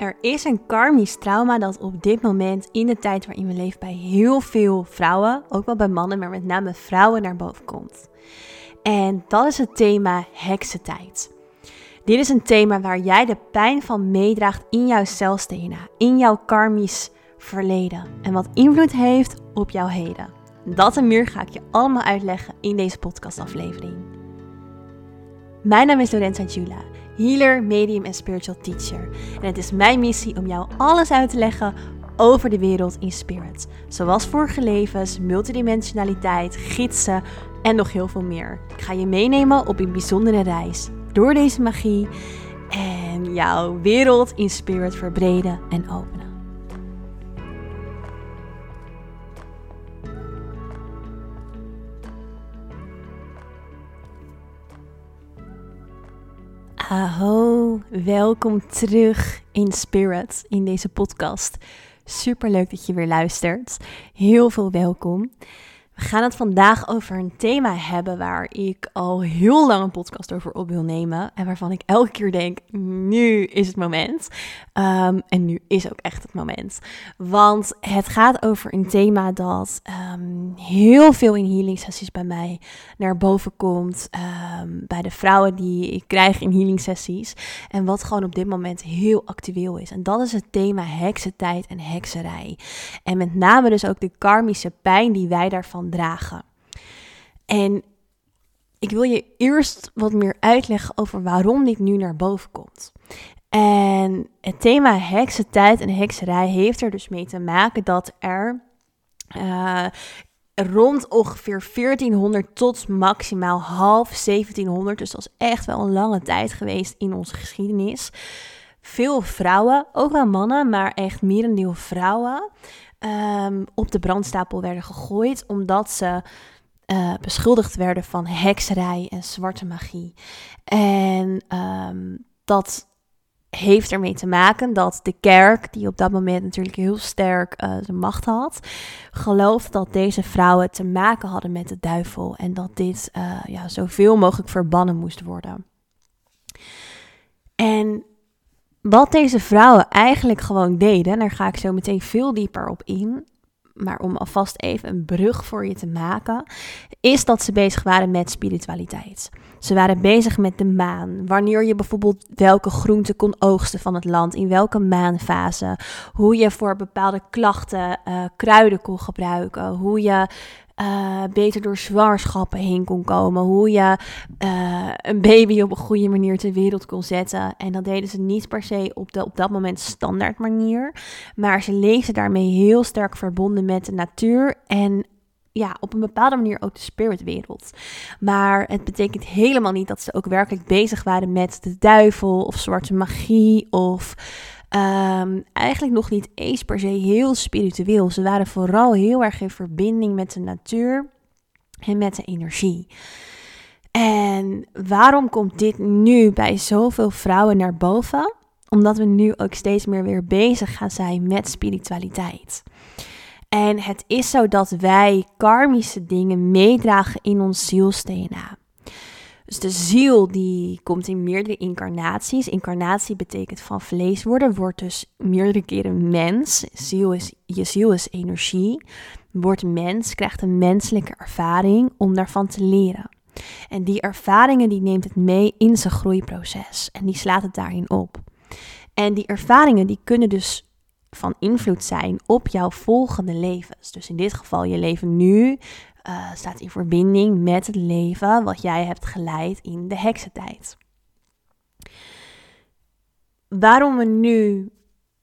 Er is een karmisch trauma dat op dit moment in de tijd waarin we leven bij heel veel vrouwen, ook wel bij mannen, maar met name vrouwen naar boven komt. En dat is het thema heksentijd. Dit is een thema waar jij de pijn van meedraagt in jouw celstenen, in jouw karmisch verleden en wat invloed heeft op jouw heden. Dat en meer ga ik je allemaal uitleggen in deze podcastaflevering. Mijn naam is Lorenza Jula healer, medium en spiritual teacher. En het is mijn missie om jou alles uit te leggen over de wereld in spirit. Zoals vorige levens, multidimensionaliteit, gidsen en nog heel veel meer. Ik ga je meenemen op een bijzondere reis door deze magie en jouw wereld in spirit verbreden en openen. Aho, welkom terug in Spirit in deze podcast. Super leuk dat je weer luistert. Heel veel welkom. We gaan het vandaag over een thema hebben waar ik al heel lang een podcast over op wil nemen. En waarvan ik elke keer denk, nu is het moment. Ehm, en nu is ook echt het moment. Want het gaat over een thema dat ehm, heel veel in healing sessies bij mij naar boven komt. Ehm, bij de vrouwen die ik krijg in healing sessies. En wat gewoon op dit moment heel actueel is. En dat is het thema heksentijd en hekserij. En met name dus ook de karmische pijn die wij daarvan dragen. En ik wil je eerst wat meer uitleggen over waarom dit nu naar boven komt. En het thema heksentijd en hekserij heeft er dus mee te maken dat er uh, rond ongeveer 1400 tot maximaal half 1700, dus dat is echt wel een lange tijd geweest in onze geschiedenis. Veel vrouwen, ook wel mannen, maar echt merendeel vrouwen, um, op de brandstapel werden gegooid omdat ze uh, beschuldigd werden van hekserij en zwarte magie. En um, dat heeft ermee te maken dat de kerk, die op dat moment natuurlijk heel sterk uh, zijn macht had, gelooft dat deze vrouwen te maken hadden met de duivel en dat dit uh, ja, zoveel mogelijk verbannen moest worden. En wat deze vrouwen eigenlijk gewoon deden, en daar ga ik zo meteen veel dieper op in, maar om alvast even een brug voor je te maken, is dat ze bezig waren met spiritualiteit. Ze waren bezig met de maan. Wanneer je bijvoorbeeld welke groenten kon oogsten van het land, in welke maanfase, hoe je voor bepaalde klachten uh, kruiden kon gebruiken, hoe je uh, beter door zwangerschappen heen kon komen. Hoe je uh, een baby op een goede manier ter wereld kon zetten. En dat deden ze niet per se op, op dat moment standaard manier. Maar ze leefden daarmee heel sterk verbonden met de natuur. En ja, op een bepaalde manier ook de spiritwereld. Maar het betekent helemaal niet dat ze ook werkelijk bezig waren met de duivel of zwarte magie of Um, eigenlijk nog niet eens per se heel spiritueel. Ze waren vooral heel erg in verbinding met de natuur en met de energie. En waarom komt dit nu bij zoveel vrouwen naar boven? Omdat we nu ook steeds meer weer bezig gaan zijn met spiritualiteit. En het is zo dat wij karmische dingen meedragen in ons zielsDNA. Dus de ziel die komt in meerdere incarnaties. Incarnatie betekent van vlees worden, wordt dus meerdere keren mens. Ziel is, je ziel is energie. Wordt mens, krijgt een menselijke ervaring om daarvan te leren. En die ervaringen die neemt het mee in zijn groeiproces. En die slaat het daarin op. En die ervaringen die kunnen dus van invloed zijn op jouw volgende levens. Dus in dit geval je leven nu, uh, staat in verbinding met het leven wat jij hebt geleid in de heksentijd. Waarom we nu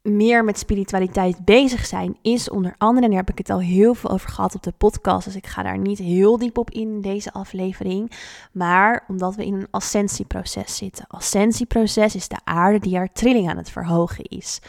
meer met spiritualiteit bezig zijn, is onder andere, en daar heb ik het al heel veel over gehad op de podcast, dus ik ga daar niet heel diep op in, in deze aflevering, maar omdat we in een ascensieproces zitten. Ascensieproces is de aarde die haar trilling aan het verhogen is.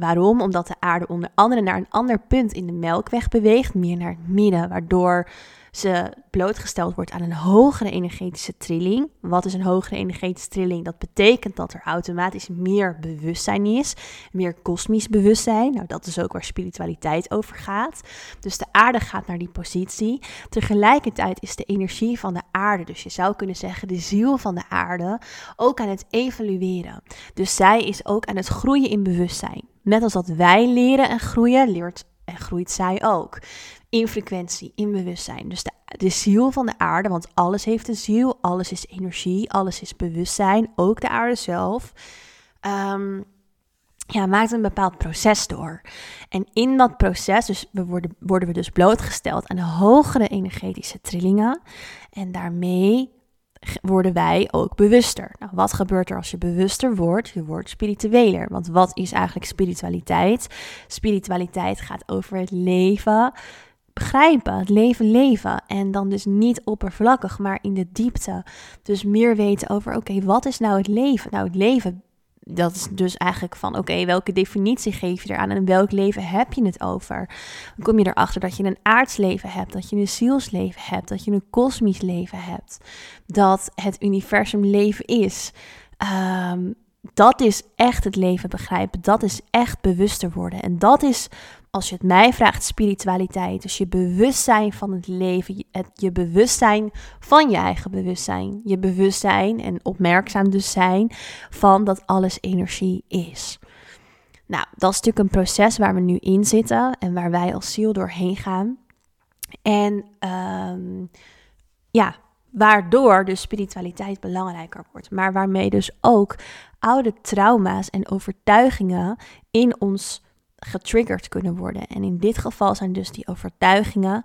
Waarom? Omdat de aarde onder andere naar een ander punt in de melkweg beweegt, meer naar het midden, waardoor ze blootgesteld wordt aan een hogere energetische trilling. Wat is een hogere energetische trilling? Dat betekent dat er automatisch meer bewustzijn is, meer kosmisch bewustzijn. Nou, dat is ook waar spiritualiteit over gaat. Dus de aarde gaat naar die positie. Tegelijkertijd is de energie van de aarde, dus je zou kunnen zeggen de ziel van de aarde, ook aan het evolueren. Dus zij is ook aan het groeien in bewustzijn. Net als dat wij leren en groeien, leert en groeit zij ook. In frequentie, in bewustzijn. Dus de, de ziel van de aarde, want alles heeft een ziel, alles is energie, alles is bewustzijn, ook de aarde zelf. Um, ja, maakt een bepaald proces door. En in dat proces dus we worden, worden we dus blootgesteld aan hogere energetische trillingen. En daarmee worden wij ook bewuster. Nou, wat gebeurt er als je bewuster wordt? Je wordt spiritueler. Want wat is eigenlijk spiritualiteit? Spiritualiteit gaat over het leven begrijpen, het leven leven. En dan dus niet oppervlakkig, maar in de diepte. Dus meer weten over, oké, wat is nou het leven? Nou, het leven dat is dus eigenlijk van oké, welke definitie geef je eraan en welk leven heb je het over? Dan kom je erachter dat je een aardsleven hebt, dat je een zielsleven hebt, dat je een kosmisch leven hebt, dat het universum leven is. Um, dat is echt het leven begrijpen. Dat is echt bewuster worden. En dat is, als je het mij vraagt, spiritualiteit. Dus je bewustzijn van het leven. Je, je bewustzijn van je eigen bewustzijn. Je bewustzijn en opmerkzaam dus zijn van dat alles energie is. Nou, dat is natuurlijk een proces waar we nu in zitten en waar wij als ziel doorheen gaan. En um, ja, waardoor dus spiritualiteit belangrijker wordt. Maar waarmee dus ook oude trauma's en overtuigingen in ons getriggerd kunnen worden. En in dit geval zijn dus die overtuigingen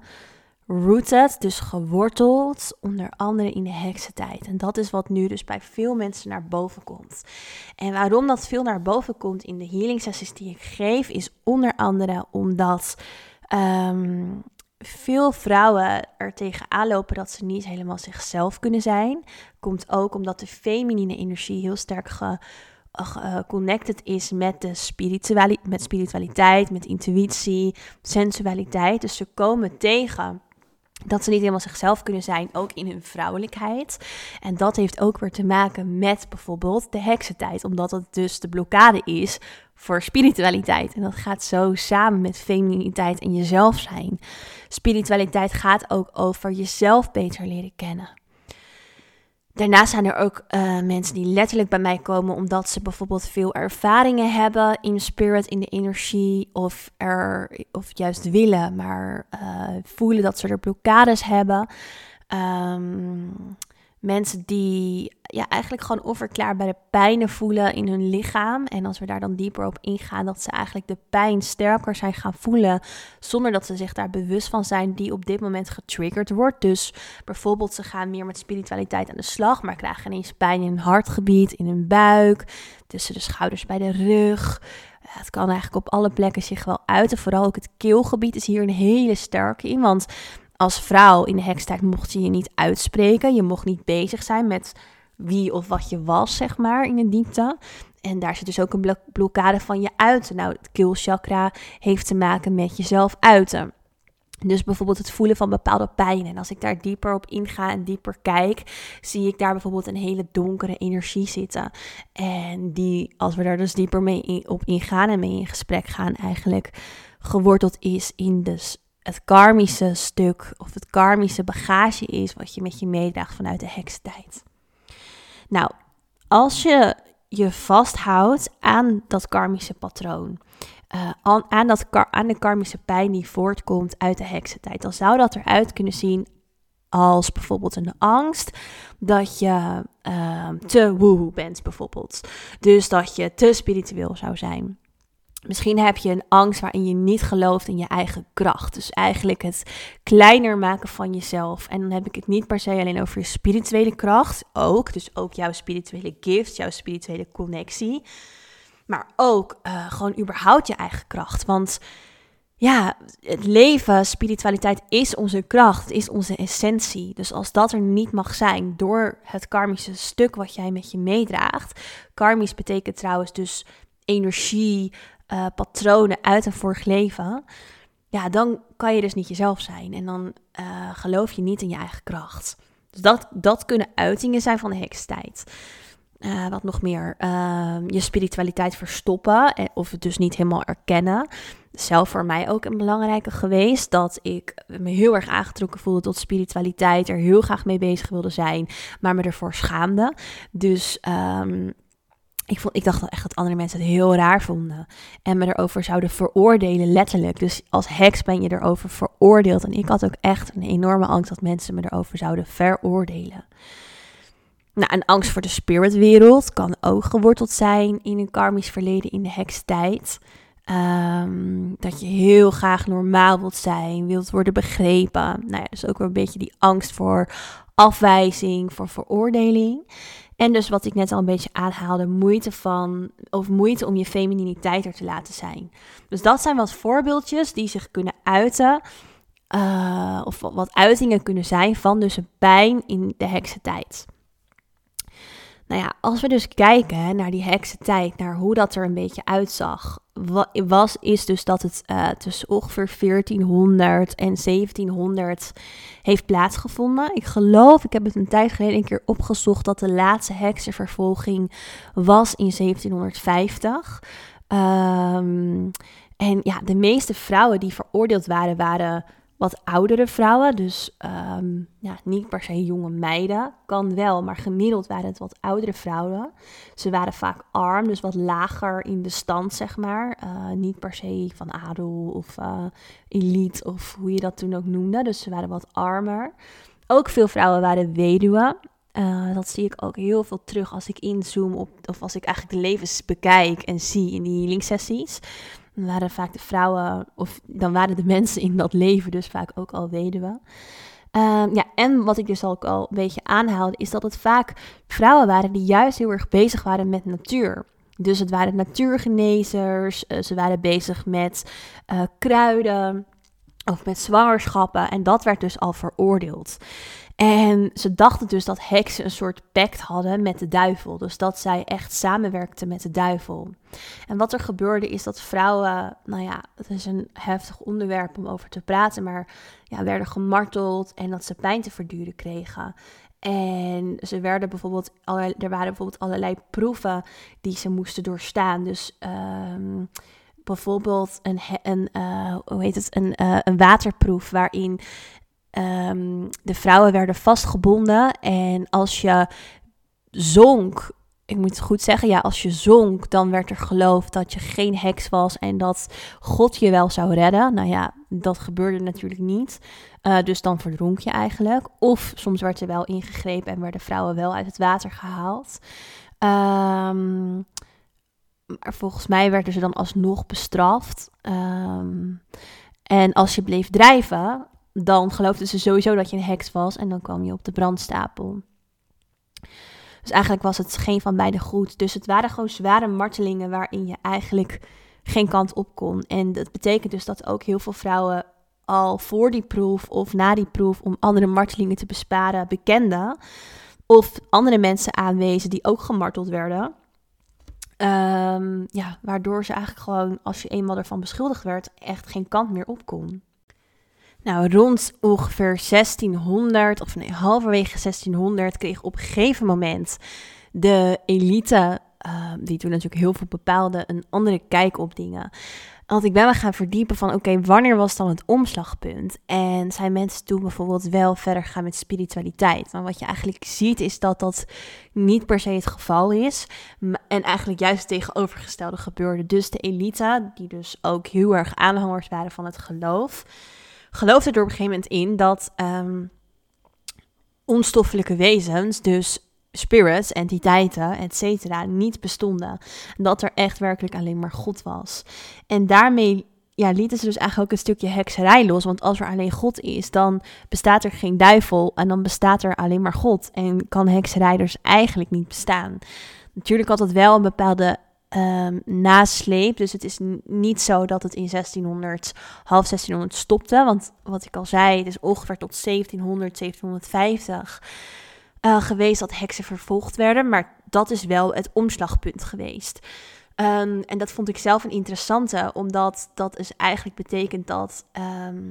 rooted, dus geworteld, onder andere in de heksentijd. En dat is wat nu dus bij veel mensen naar boven komt. En waarom dat veel naar boven komt in de healing sessies die ik geef, is onder andere omdat um, veel vrouwen er tegenaan lopen dat ze niet helemaal zichzelf kunnen zijn. Komt ook omdat de feminine energie heel sterk geconnected is met, de met spiritualiteit, met intuïtie, sensualiteit. Dus ze komen tegen dat ze niet helemaal zichzelf kunnen zijn, ook in hun vrouwelijkheid. En dat heeft ook weer te maken met bijvoorbeeld de heksentijd, omdat het dus de blokkade is voor spiritualiteit. En dat gaat zo samen met femininiteit en jezelf zijn. Spiritualiteit gaat ook over jezelf beter leren kennen. Daarnaast zijn er ook uh, mensen die letterlijk bij mij komen omdat ze bijvoorbeeld veel ervaringen hebben in spirit, in de energie, of, er, of juist willen, maar uh, voelen dat ze er blokkades hebben. Um, mensen die ja, eigenlijk gewoon onverklaarbare pijnen voelen in hun lichaam. En als we daar dan dieper op ingaan, dat ze eigenlijk de pijn sterker zijn gaan voelen. Zonder dat ze zich daar bewust van zijn, die op dit moment getriggerd wordt. Dus bijvoorbeeld, ze gaan meer met spiritualiteit aan de slag, maar krijgen ineens pijn in hun hartgebied, in hun buik, tussen de schouders bij de rug. Het kan eigenlijk op alle plekken zich wel uiten. Vooral ook het keelgebied is hier een hele sterke in. Want als vrouw in de hekstijd mocht je je niet uitspreken. Je mocht niet bezig zijn met wie of wat je was, zeg maar, in de diepte. En daar zit dus ook een blokkade van je uiten. Nou, het keelchakra heeft te maken met jezelf uiten. Dus bijvoorbeeld het voelen van bepaalde pijn. En als ik daar dieper op inga en dieper kijk, zie ik daar bijvoorbeeld een hele donkere energie zitten. En die, als we daar dus dieper mee op ingaan en mee in gesprek gaan, eigenlijk geworteld is in de het karmische stuk of het karmische bagage is wat je met je meedraagt vanuit de hekstijd. Nou, als je je vasthoudt aan dat karmische patroon, uh, aan, dat aan de karmische pijn die voortkomt uit de heksentijd, dan zou dat eruit kunnen zien als bijvoorbeeld een angst dat je uh, te woehoe bent, bijvoorbeeld. Dus dat je te spiritueel zou zijn. Misschien heb je een angst waarin je niet gelooft in je eigen kracht. Dus eigenlijk het kleiner maken van jezelf. En dan heb ik het niet per se alleen over je spirituele kracht. Ook, dus ook jouw spirituele gift, jouw spirituele connectie. Maar ook uh, gewoon überhaupt je eigen kracht. Want ja, het leven, spiritualiteit is onze kracht, is onze essentie. Dus als dat er niet mag zijn door het karmische stuk wat jij met je meedraagt. Karmisch betekent trouwens dus energie, uh, patronen uit een vorig leven. ja, dan kan je dus niet jezelf zijn. En dan uh, geloof je niet in je eigen kracht. Dus dat, dat kunnen uitingen zijn van de hekstijd. Uh, wat nog meer? Uh, je spiritualiteit verstoppen of het dus niet helemaal erkennen. Zelf voor mij ook een belangrijke geweest dat ik me heel erg aangetrokken voelde tot spiritualiteit, er heel graag mee bezig wilde zijn, maar me ervoor schaamde. Dus um, ik, vond, ik dacht dan echt dat andere mensen het heel raar vonden. En me erover zouden veroordelen, letterlijk. Dus als heks ben je erover veroordeeld. En ik had ook echt een enorme angst dat mensen me erover zouden veroordelen. Nou, een angst voor de spiritwereld kan ook geworteld zijn in een karmisch verleden in de hekstijd. Um, dat je heel graag normaal wilt zijn, wilt worden begrepen. Nou ja, dus ook weer een beetje die angst voor afwijzing, voor veroordeling. En dus wat ik net al een beetje aanhaalde, moeite van, of moeite om je femininiteit er te laten zijn. Dus dat zijn wat voorbeeldjes die zich kunnen uiten, uh, of wat uitingen kunnen zijn van dus een pijn in de heksentijd. Nou ja, als we dus kijken naar die heksentijd, naar hoe dat er een beetje uitzag, was, is dus dat het uh, tussen ongeveer 1400 en 1700 heeft plaatsgevonden. Ik geloof, ik heb het een tijd geleden een keer opgezocht, dat de laatste heksenvervolging was in 1750. Um, ehm, en ja, de meeste vrouwen die veroordeeld waren, waren wat oudere vrouwen. Dus um, ja, niet per se jonge meiden. Kan wel, maar gemiddeld waren het wat oudere vrouwen. Ze waren vaak arm, dus wat lager in de stand, zeg maar. Uh, niet per se van adel of uh, elite of hoe je dat toen ook noemde. Dus ze waren wat armer. Ook veel vrouwen waren weduwen. Uh, dat zie ik ook heel veel terug als ik inzoom op, of als ik eigenlijk de levens bekijk en zie in die healing. Waren vaak de vrouwen, of dan waren de mensen in dat leven dus vaak ook al weduwe. Um, ja, en wat ik dus ook al een beetje aanhaalde, is dat het vaak vrouwen waren die juist heel erg bezig waren met natuur. Dus het waren natuurgenezers, uh, ze waren bezig met uh, kruiden of met zwangerschappen en dat werd dus al veroordeeld. En ze dachten dus dat heksen een soort pact hadden met de duivel. Dus dat zij echt samenwerkten met de duivel. En wat er gebeurde is dat vrouwen, nou ja, het is een heftig onderwerp om over te praten, maar ja, werden gemarteld en dat ze pijn te verduren kregen. En ze werden bijvoorbeeld, er waren bijvoorbeeld allerlei proeven die ze moesten doorstaan. Dus um, bijvoorbeeld een, een, uh, hoe heet het, een, uh, een waterproef waarin Um, de vrouwen werden vastgebonden en als je zonk, ik moet het goed zeggen, ja, als je zonk, dan werd er geloofd dat je geen heks was en dat God je wel zou redden. Nou ja, dat gebeurde natuurlijk niet. Uh, dus dan verdronk je eigenlijk. Of soms werd er wel ingegrepen en werden vrouwen wel uit het water gehaald. Um, maar volgens mij werden ze dan alsnog bestraft. Um, en als je bleef drijven, dan geloofden ze sowieso dat je een heks was en dan kwam je op de brandstapel. Dus eigenlijk was het geen van beide goed. Dus het waren gewoon zware martelingen waarin je eigenlijk geen kant op kon. En dat betekent dus dat ook heel veel vrouwen al voor die proef of na die proef om andere martelingen te besparen bekenden. Of andere mensen aanwezen die ook gemarteld werden. Um, ja, waardoor ze eigenlijk gewoon, als je eenmaal ervan beschuldigd werd, echt geen kant meer op kon. Nou, rond ongeveer 1600, of nee, halverwege 1600, kreeg op een gegeven moment de elite, uh, die toen natuurlijk heel veel bepaalde, een andere kijk op dingen. Want ik ben me gaan verdiepen van, oké, wanneer was dan het omslagpunt? En zijn mensen toen bijvoorbeeld wel verder gaan met spiritualiteit? Maar wat je eigenlijk ziet is dat dat niet per se het geval is. En eigenlijk juist het tegenovergestelde gebeurde. Dus de elite, die dus ook heel erg aanhangers waren van het geloof geloofde er op een gegeven moment in dat um, onstoffelijke wezens, dus spirits, entiteiten, et cetera, niet bestonden. Dat er echt werkelijk alleen maar God was. En daarmee ja, lieten ze dus eigenlijk ook een stukje hekserij los. Want als er alleen God is, dan bestaat er geen duivel en dan bestaat er alleen maar God. En kan hekserij dus eigenlijk niet bestaan. Natuurlijk had het wel een bepaalde um, nasleep. Dus het is niet zo dat het in 1600, half 1600 stopte. Want wat ik al zei, het is ongeveer tot 1700, 1750 uh, geweest dat heksen vervolgd werden. Maar dat is wel het omslagpunt geweest. Ehm, en dat vond ik zelf een interessante, omdat dat dus eigenlijk betekent dat ehm,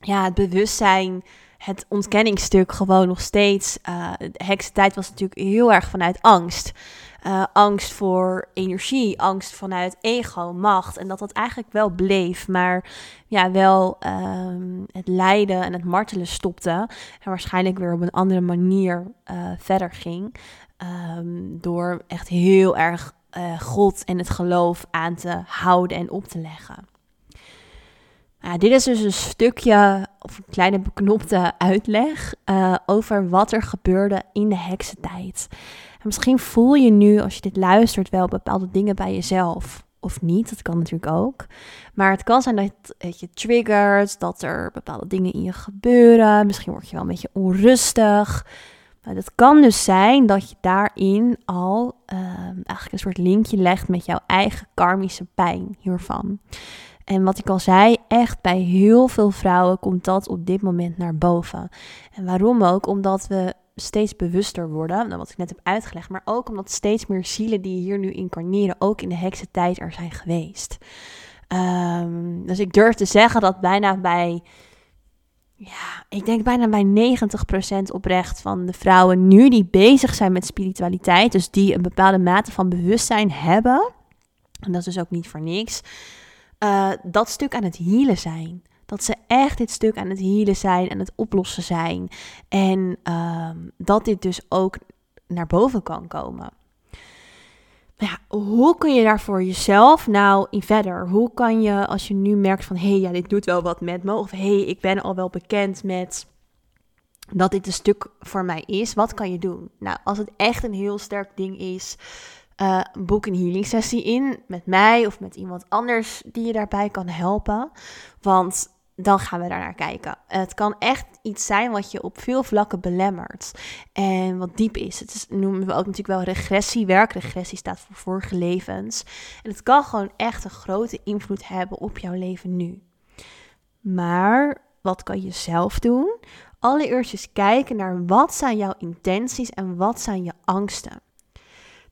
ja, het bewustzijn, het ontkenningsstuk gewoon nog steeds. Uh, de heksentijd was natuurlijk heel erg vanuit angst. Uh, angst voor energie, angst vanuit ego, macht. En dat dat eigenlijk wel bleef, maar ja, wel um, het lijden en het martelen stopte. En waarschijnlijk weer op een andere manier uh, verder ging. Um, door echt heel erg uh, God en het geloof aan te houden en op te leggen. Nou, dit is dus een stukje, of een kleine beknopte uitleg over wat er gebeurde in de heksentijd. En misschien voel je nu, als je dit luistert, wel bepaalde dingen bij jezelf. Of niet, dat kan natuurlijk ook. Maar het kan zijn dat het je triggert, dat er bepaalde dingen in je gebeuren. Misschien word je wel een beetje onrustig. Nou, dat kan dus zijn dat je daarin al uh, eigenlijk een soort linkje legt met jouw eigen karmische pijn hiervan. En wat ik al zei, echt bij heel veel vrouwen komt dat op dit moment naar boven. En waarom ook? Omdat we steeds bewuster worden, nou, wat ik net heb uitgelegd, maar ook omdat steeds meer zielen die hier nu incarneren, ook in de heksentijd er zijn geweest. Um, dus ik durf te zeggen dat bijna bij, ja, ik denk bijna bij 90% oprecht van de vrouwen nu die bezig zijn met spiritualiteit, dus die een bepaalde mate van bewustzijn hebben, en dat is dus ook niet voor niks, uh, dat stuk aan het hielen zijn. Dat ze echt dit stuk aan het hielen zijn en het oplossen zijn. En uh, dat dit dus ook naar boven kan komen. Maar ja, hoe kun je daar voor jezelf nou in verder? Hoe kan je, als je nu merkt van... hé, hey, ja, dit doet wel wat met me. Of hé, hey, ik ben al wel bekend met dat dit een stuk voor mij is. Wat kan je doen? Nou, als het echt een heel sterk ding is uh, boek een healing sessie in met mij of met iemand anders die je daarbij kan helpen. Want dan gaan we daar naar kijken. Het kan echt iets zijn wat je op veel vlakken belemmert en wat diep is. Het is, noemen we ook natuurlijk wel. Regressie staat voor vorige levens. En het kan gewoon echt een grote invloed hebben op jouw leven nu. Maar wat kan je zelf doen? Allereerst eens kijken naar wat zijn jouw intenties en wat zijn je angsten.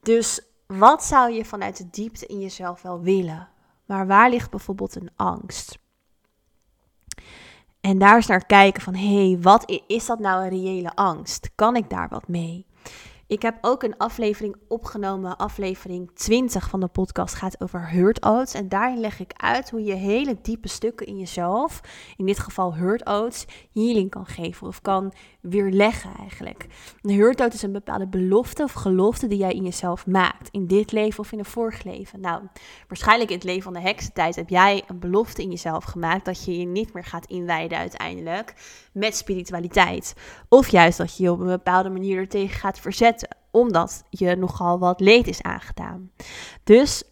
Dus wat zou je vanuit de diepte in jezelf wel willen? Maar waar ligt bijvoorbeeld een angst? En daar eens naar kijken van, hé, hey, wat is dat nou een reële angst? Kan ik daar wat mee? Ik heb ook een aflevering opgenomen, aflevering 20 van de podcast gaat over hurt. En daarin leg ik uit hoe je hele diepe stukken in jezelf, in dit geval hurt healing kan geven of kan weerleggen eigenlijk. Een hurt is een bepaalde belofte of gelofte die jij in jezelf maakt, in dit leven of in een vorig leven. Nou, waarschijnlijk in het leven van de heksentijd heb jij een belofte in jezelf gemaakt dat je je niet meer gaat inwijden uiteindelijk met spiritualiteit. Of juist dat je je op een bepaalde manier er tegen gaat verzetten, omdat je nogal wat leed is aangedaan. Dus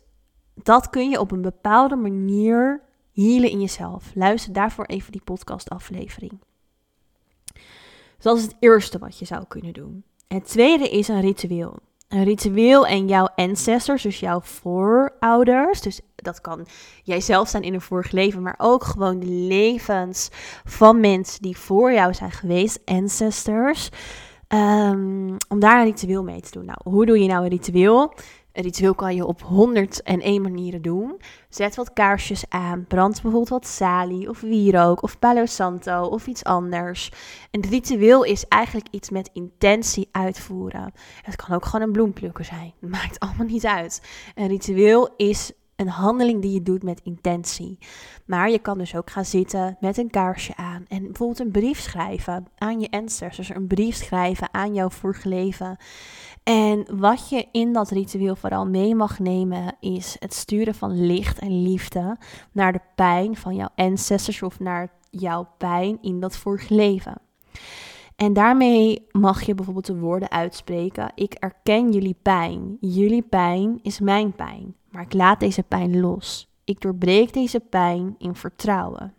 dat kun je op een bepaalde manier healen in jezelf. Luister daarvoor even die podcastaflevering. Dus dat is het eerste wat je zou kunnen doen. Het tweede is een ritueel. Een ritueel en jouw ancestors, dus jouw voorouders. Dus dat kan jijzelf zijn in een vorig leven, maar ook gewoon de levens van mensen die voor jou zijn geweest, ancestors. Um, om daar een ritueel mee te doen. Nou, hoe doe je nou een ritueel? Ritueel kan je op 101 manieren doen. Zet wat kaarsjes aan. Brand bijvoorbeeld wat salie of wierook of palo santo of iets anders. Een ritueel is eigenlijk iets met intentie uitvoeren. Het kan ook gewoon een bloemplukken zijn. Maakt allemaal niet uit. Een ritueel is een handeling die je doet met intentie. Maar je kan dus ook gaan zitten met een kaarsje aan en bijvoorbeeld een brief schrijven aan je ancestors, een brief schrijven aan jouw vorige leven. En wat je in dat ritueel vooral mee mag nemen is het sturen van licht en liefde naar de pijn van jouw ancestors of naar jouw pijn in dat vorige leven. En daarmee mag je bijvoorbeeld de woorden uitspreken: Ik erken jullie pijn. Jullie pijn is mijn pijn. Maar ik laat deze pijn los. Ik doorbreek deze pijn in vertrouwen.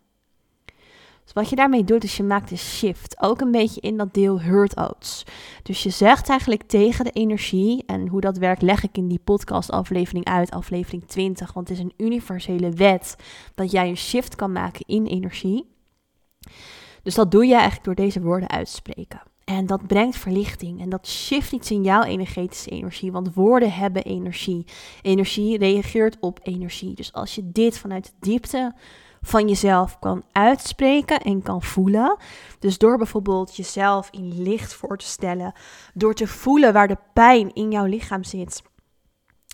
Dus wat je daarmee doet, is je maakt een shift. Ook een beetje in dat deel hurt oats. Dus je zegt eigenlijk tegen de energie, en hoe dat werkt leg ik in die podcast aflevering uit, aflevering 20. Want het is een universele wet dat jij een shift kan maken in energie. Dus dat doe je eigenlijk door deze woorden uit te spreken. En dat brengt verlichting en dat shift iets in jouw energetische energie, want woorden hebben energie. Energie reageert op energie. Dus als je dit vanuit de diepte van jezelf kan uitspreken en kan voelen. Dus door bijvoorbeeld jezelf in licht voor te stellen, door te voelen waar de pijn in jouw lichaam zit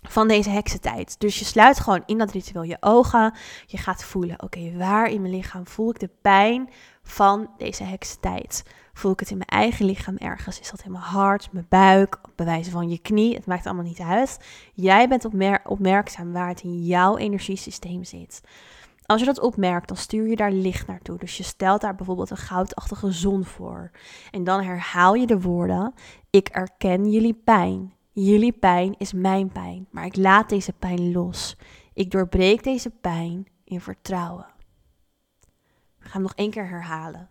van deze heksentijd. Dus je sluit gewoon in dat ritueel je ogen. Je gaat voelen, oké, waar in mijn lichaam voel ik de pijn van deze heksentijd? Voel ik het in mijn eigen lichaam ergens? Is dat in mijn hart, mijn buik, bewijzen van je knie? Het maakt allemaal niet uit. Jij bent opmer opmerkzaam waar het in jouw energiesysteem zit. Als je dat opmerkt, dan stuur je daar licht naartoe. Dus je stelt daar bijvoorbeeld een goudachtige zon voor. En dan herhaal je de woorden: Ik erken jullie pijn. Jullie pijn is mijn pijn, maar ik laat deze pijn los. Ik doorbreek deze pijn in vertrouwen. We gaan hem nog één keer herhalen.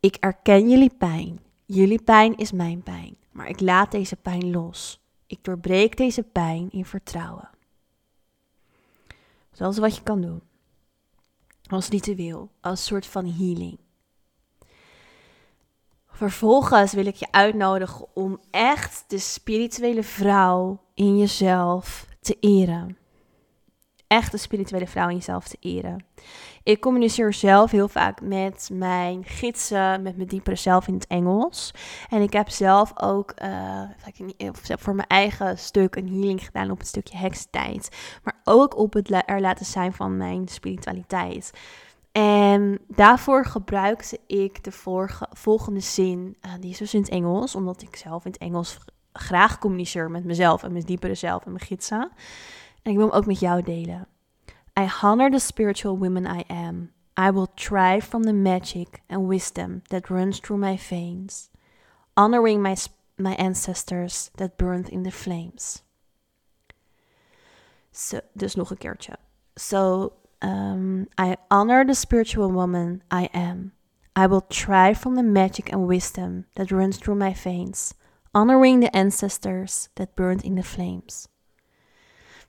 Ik erken jullie pijn. Jullie pijn is mijn pijn, maar ik laat deze pijn los. Ik doorbreek deze pijn in vertrouwen. Is wat je kan doen. Als ritueel, als soort van healing. Vervolgens wil ik je uitnodigen om echt de spirituele vrouw in jezelf te eren. Echt de spirituele vrouw in jezelf te eren. Ik communiceer zelf heel vaak met mijn gidsen, met mijn diepere zelf in het Engels. En ik heb zelf ook uh, voor mijn eigen stuk een healing gedaan op het stukje hekstijd. Maar ook op het er laten zijn van mijn spiritualiteit. En daarvoor gebruikte ik de volgende zin. Uh, die is dus in het Engels, omdat ik zelf in het Engels graag communiceer met mezelf en mijn diepere zelf en mijn gidsen. En ik wil hem ook met jou delen. I honor the spiritual woman I am. I will thrive from the magic and wisdom that runs through my veins, honoring my, my ancestors that burned in the flames. So, dus nog een keertje. So, um, I honor the spiritual woman I am. I will thrive from the magic and wisdom that runs through my veins, honoring the ancestors that burned in the flames.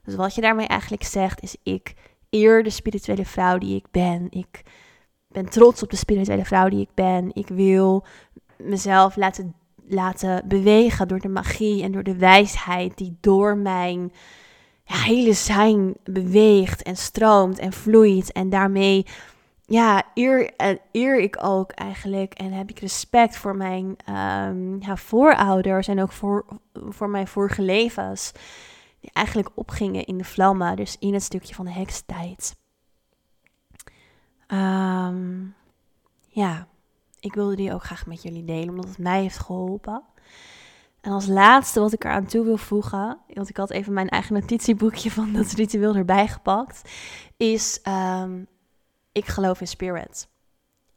Dus wat je daarmee eigenlijk zegt is: ik eer de spirituele vrouw die ik ben. Ik ben trots op de spirituele vrouw die ik ben. Ik wil mezelf laten, laten bewegen door de magie en door de wijsheid die door mijn hele zijn beweegt en stroomt en vloeit. En daarmee ja, eer, eer ik ook eigenlijk en heb ik respect voor mijn um, ja, voorouders en ook voor, voor mijn vorige levens. Die eigenlijk opgingen in de vlammen, dus in het stukje van de hekstijd. Um, ja, ik wilde die ook graag met jullie delen, omdat het mij heeft geholpen. En als laatste wat ik eraan toe wil voegen, want ik had even mijn eigen notitieboekje van dat ritueel erbij gepakt, is um, ik geloof in spirit.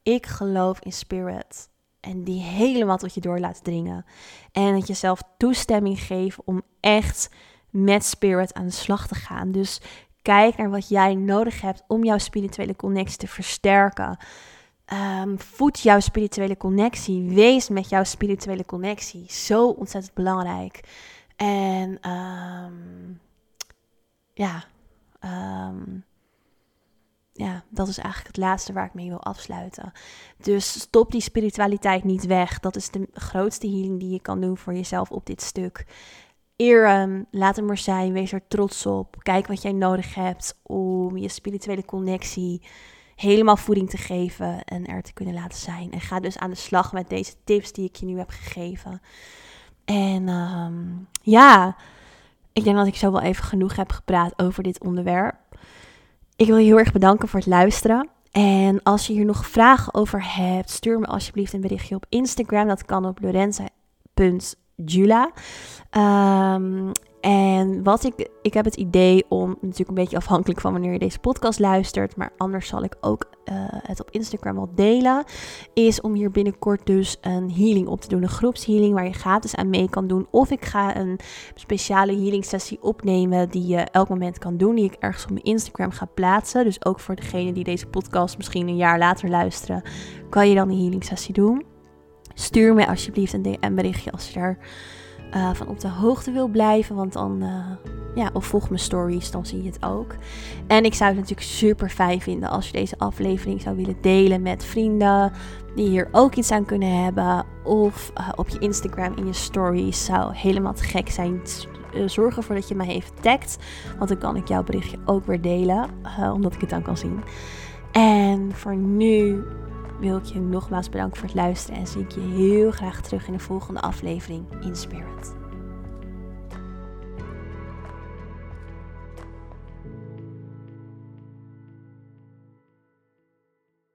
Ik geloof in spirit. En die helemaal tot je door laat dringen. En het jezelf toestemming geven om echt met spirit aan de slag te gaan. Dus kijk naar wat jij nodig hebt om jouw spirituele connectie te versterken. Um, voed jouw spirituele connectie. Wees met jouw spirituele connectie. Zo ontzettend belangrijk. En um, ja, um, ja, dat is eigenlijk het laatste waar ik mee wil afsluiten. Dus stop die spiritualiteit niet weg. Dat is de grootste healing die je kan doen voor jezelf op dit stuk. Eer hem, laat hem er zijn, wees er trots op. Kijk wat jij nodig hebt om je spirituele connectie helemaal voeding te geven en er te kunnen laten zijn. En ga dus aan de slag met deze tips die ik je nu heb gegeven. En um, ja, ik denk dat ik zo wel even genoeg heb gepraat over dit onderwerp. Ik wil je heel erg bedanken voor het luisteren. En als je hier nog vragen over hebt, stuur me alsjeblieft een berichtje op Instagram. Dat kan op lorenza.jula. Um, en wat ik, ik heb het idee om, natuurlijk een beetje afhankelijk van wanneer je deze podcast luistert, maar anders zal ik ook uh, het op Instagram wel delen, is om hier binnenkort dus een healing op te doen. Een groepshealing waar je gratis aan mee kan doen. Of ik ga een speciale healing sessie opnemen die je elk moment kan doen, die ik ergens op mijn Instagram ga plaatsen. Dus ook voor degene die deze podcast misschien een jaar later luisteren, kan je dan een healing sessie doen. Stuur me alsjeblieft een DM berichtje als je er uh, van op de hoogte wil blijven. Want dan, uh, ja, of volg mijn stories, dan zie je het ook. En ik zou het natuurlijk super fijn vinden als je deze aflevering zou willen delen met vrienden die hier ook iets aan kunnen hebben. Of uh, op je Instagram in je stories zou helemaal te gek zijn. Zorg ervoor dat je mij even tagt, want dan kan ik jouw berichtje ook weer delen, omdat ik het dan kan zien. En voor nu wil ik je nogmaals bedanken voor het luisteren en zie ik je heel graag terug in de volgende aflevering in Spirit.